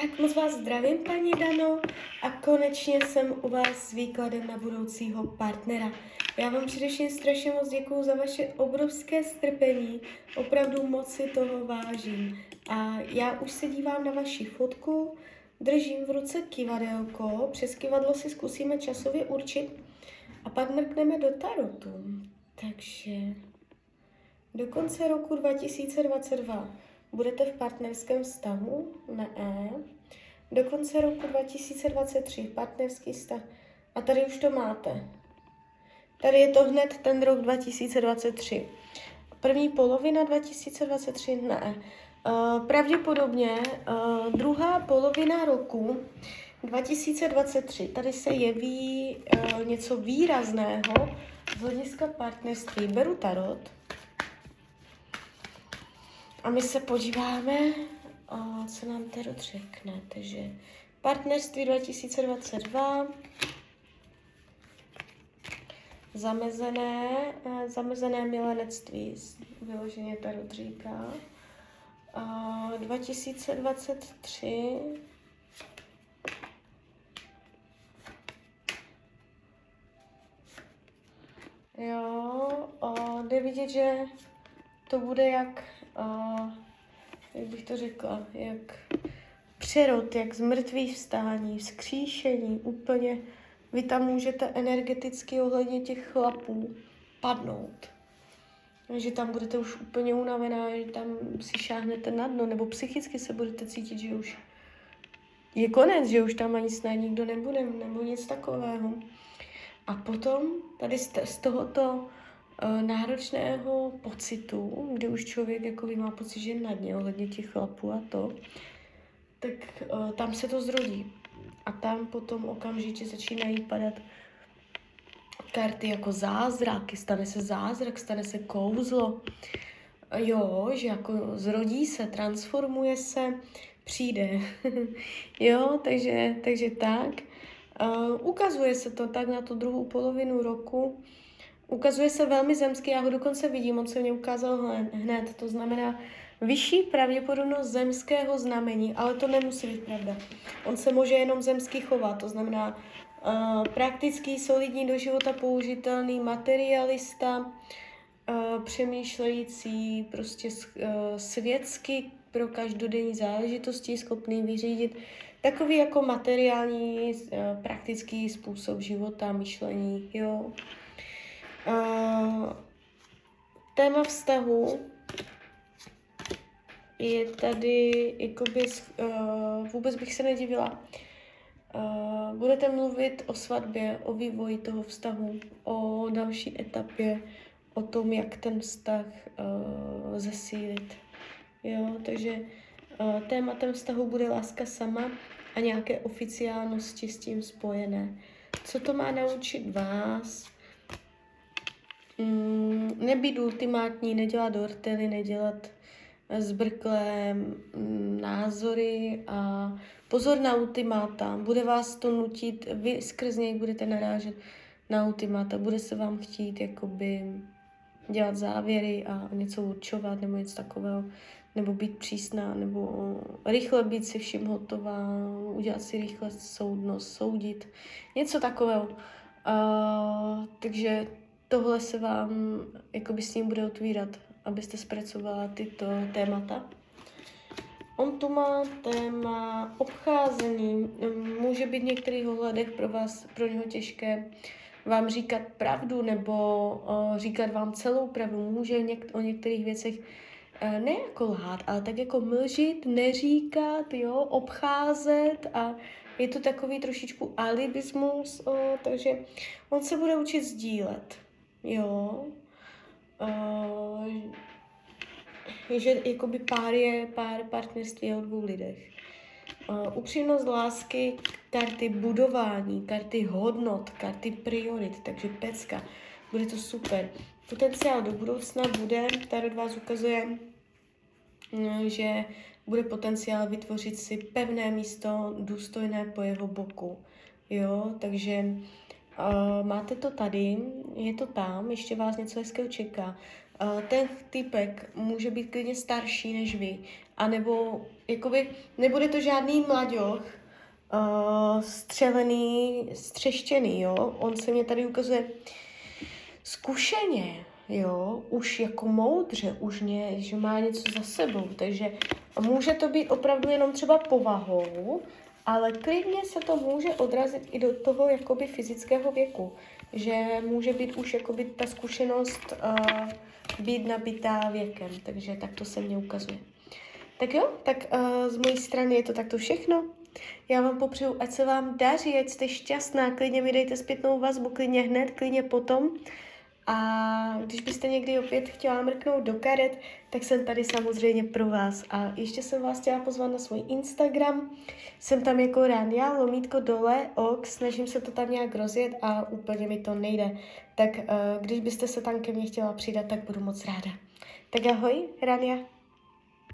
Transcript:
Tak moc vás zdravím, paní Dano, a konečně jsem u vás s výkladem na budoucího partnera. Já vám především strašně moc děkuju za vaše obrovské strpení, opravdu moc si toho vážím. A já už se dívám na vaši fotku, držím v ruce kivadelko, přes kivadlo si zkusíme časově určit a pak mrkneme do tarotu. Takže do konce roku 2022 budete v partnerském vztahu? Ne. Do konce roku 2023 partnerský vztah. A tady už to máte. Tady je to hned ten rok 2023. První polovina 2023 ne. Uh, pravděpodobně uh, druhá polovina roku 2023. Tady se jeví uh, něco výrazného z hlediska partnerství. Beru tarot. A my se podíváme, co nám tarot řekne. Takže partnerství 2022 zamezené, uh, zamezené milenectví, vyloženě tarot říká. Uh, 2023 Jo, uh, jde vidět, že to bude jak, uh, jak bych to řekla, jak přerod, jak zmrtvý vstání, vzkříšení, úplně vy tam můžete energeticky ohledně těch chlapů padnout. Že tam budete už úplně unavená, že tam si šáhnete na dno, nebo psychicky se budete cítit, že už je konec, že už tam ani snad nikdo nebude, nebo nic takového. A potom tady z, z tohoto náročného pocitu, kdy už člověk jako má pocit, že je na dně ohledně těch chlapů a to, tak uh, tam se to zrodí. A tam potom okamžitě začínají padat karty jako zázraky, stane se zázrak, stane se kouzlo. Jo, že jako zrodí se, transformuje se, přijde. jo, takže, takže tak. Uh, ukazuje se to tak na tu druhou polovinu roku. Ukazuje se velmi zemský, já ho dokonce vidím, on se mě ukázal hned, to znamená vyšší pravděpodobnost zemského znamení, ale to nemusí být pravda. On se může jenom zemský chovat, to znamená uh, praktický, solidní do života použitelný materialista, uh, přemýšlející prostě uh, světsky pro každodenní záležitosti, schopný vyřídit takový jako materiální, praktický způsob života, myšlení, jo. Uh, téma vztahu je tady, jakoby, uh, vůbec bych se nedivila. Uh, budete mluvit o svatbě, o vývoji toho vztahu, o další etapě, o tom, jak ten vztah uh, zesílit. Jo, takže uh, tématem vztahu bude láska sama a nějaké oficiálnosti s tím spojené. Co to má naučit vás? Mm, nebýt ultimátní, nedělat ortely, nedělat zbrklé mm, názory a pozor na ultimáta. Bude vás to nutit, vy skrz něj budete narážet na ultimáta, bude se vám chtít jakoby dělat závěry a něco určovat nebo něco takového, nebo být přísná, nebo rychle být si vším hotová, udělat si rychle soudnost, soudit, něco takového. Uh, takže tohle se vám jakoby s ním bude otvírat, abyste zpracovala tyto témata. On tu má téma obcházení. Může být v některých ohledech pro vás, pro něho těžké vám říkat pravdu nebo uh, říkat vám celou pravdu. Může něk- o některých věcech uh, ne jako lhát, ale tak jako mlžit, neříkat, jo, obcházet a je to takový trošičku alibismus, uh, takže on se bude učit sdílet. Jo. Uh, že jakoby pár je pár partnerství o dvou lidech. Uh, upřímnost lásky, karty budování, karty hodnot, karty priorit, takže pecka. Bude to super. Potenciál do budoucna bude, tady od vás ukazuje, že bude potenciál vytvořit si pevné místo důstojné po jeho boku. Jo, takže Uh, máte to tady, je to tam, ještě vás něco hezkého čeká. Uh, ten typek může být klidně starší než vy A nebo, jakoby, nebude to žádný mladěch, uh, střelený, střeštěný, jo. On se mě tady ukazuje zkušeně, jo, už jako moudře, už mě, že má něco za sebou, takže může to být opravdu jenom třeba povahou, ale klidně se to může odrazit i do toho jakoby fyzického věku, že může být už jakoby ta zkušenost uh, být nabitá věkem, takže tak to se mně ukazuje. Tak jo, tak uh, z mojí strany je to takto všechno. Já vám popřeju, ať se vám daří, ať jste šťastná, klidně mi dejte zpětnou vazbu, klidně hned, klidně potom. A když byste někdy opět chtěla mrknout do karet, tak jsem tady samozřejmě pro vás. A ještě jsem vás chtěla pozvat na svůj Instagram. Jsem tam jako Rania, lomítko dole, ok, snažím se to tam nějak rozjet a úplně mi to nejde. Tak uh, když byste se tam ke mně chtěla přidat, tak budu moc ráda. Tak ahoj, Rania.